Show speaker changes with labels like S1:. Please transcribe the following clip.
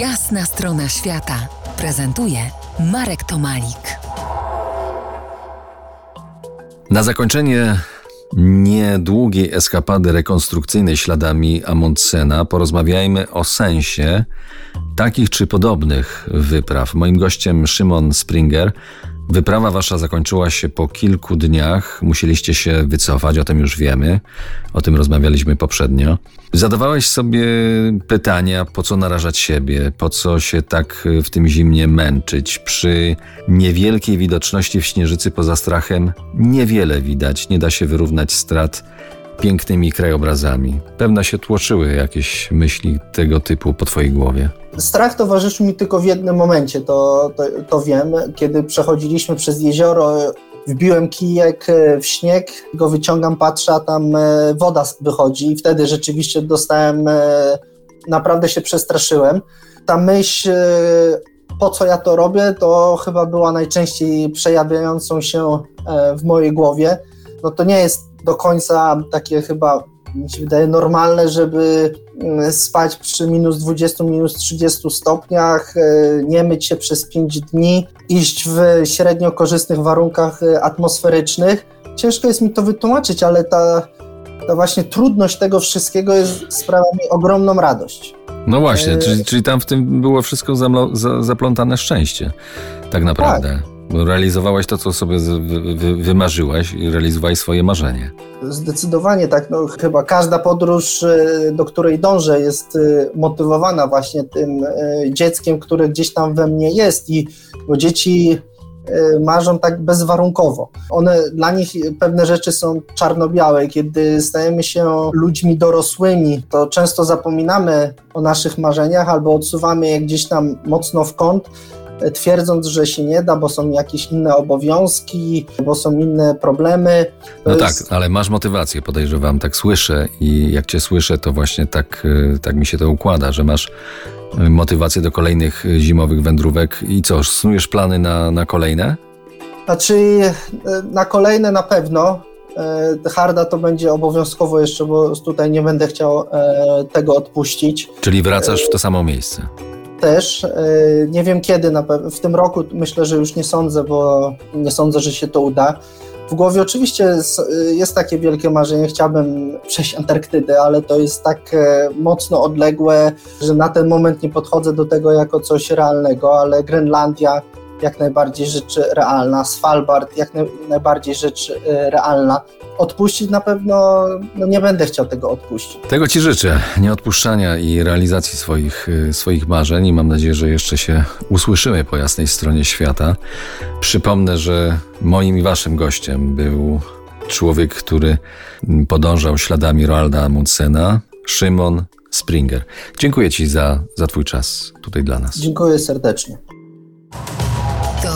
S1: Jasna strona świata prezentuje Marek Tomalik.
S2: Na zakończenie niedługiej eskapady rekonstrukcyjnej śladami Amundsena porozmawiajmy o sensie takich czy podobnych wypraw. Moim gościem Szymon Springer, Wyprawa wasza zakończyła się po kilku dniach. Musieliście się wycofać, o tym już wiemy. O tym rozmawialiśmy poprzednio. Zadawałeś sobie pytania, po co narażać siebie, po co się tak w tym zimnie męczyć. Przy niewielkiej widoczności w śnieżycy poza strachem niewiele widać, nie da się wyrównać strat pięknymi krajobrazami. Pewno się tłoczyły jakieś myśli tego typu po twojej głowie.
S3: Strach towarzyszył mi tylko w jednym momencie, to, to, to wiem. Kiedy przechodziliśmy przez jezioro, wbiłem kijek e, w śnieg, go wyciągam, patrzę, a tam e, woda wychodzi i wtedy rzeczywiście dostałem, e, naprawdę się przestraszyłem. Ta myśl, po co ja to robię, to chyba była najczęściej przejawiającą się w mojej głowie. No to nie jest do końca takie chyba mi się wydaje normalne, żeby mm, spać przy minus 20, minus 30 stopniach, e, nie myć się przez 5 dni, iść w średnio korzystnych warunkach e, atmosferycznych. Ciężko jest mi to wytłumaczyć, ale ta, ta właśnie trudność tego wszystkiego jest, sprawia mi ogromną radość.
S2: No właśnie, e... czyli, czyli tam w tym było wszystko za, zaplątane szczęście, tak naprawdę. Tak. Realizowałeś to, co sobie wy, wymarzyłaś i realizowałeś swoje marzenie.
S3: Zdecydowanie tak. No, chyba każda podróż, e, do której dążę, jest e, motywowana właśnie tym e, dzieckiem, które gdzieś tam we mnie jest. I bo dzieci marzą tak bezwarunkowo. One, dla nich pewne rzeczy są czarno-białe. Kiedy stajemy się ludźmi dorosłymi, to często zapominamy o naszych marzeniach albo odsuwamy je gdzieś tam mocno w kąt twierdząc, że się nie da, bo są jakieś inne obowiązki, bo są inne problemy.
S2: To no jest... tak, ale masz motywację, podejrzewam, tak słyszę i jak cię słyszę, to właśnie tak, y, tak mi się to układa, że masz y, motywację do kolejnych zimowych wędrówek i co, snujesz plany na, na kolejne?
S3: Znaczy, na kolejne na pewno. Harda to będzie obowiązkowo jeszcze, bo tutaj nie będę chciał tego odpuścić.
S2: Czyli wracasz w to samo miejsce
S3: też. E, nie wiem kiedy, w tym roku myślę, że już nie sądzę, bo nie sądzę, że się to uda. W głowie oczywiście jest, jest, takie wielkie marzenie, chciałbym przejść Antarktydę, ale to jest tak e, mocno odległe, że na ten moment nie podchodzę do tego jako coś realnego, ale Grenlandia jak najbardziej rzecz realna, Svalbard jak najbardziej rzecz e, realna. Odpuścić na pewno no nie będę chciał tego odpuścić.
S2: Tego Ci życzę, nieodpuszczania i realizacji swoich, e, swoich marzeń i mam nadzieję, że jeszcze się usłyszymy po jasnej stronie świata. Przypomnę, że moim i Waszym gościem był człowiek, który podążał śladami Roalda Amundsena, Szymon Springer. Dziękuję Ci za, za Twój czas tutaj dla nas.
S3: Dziękuję serdecznie.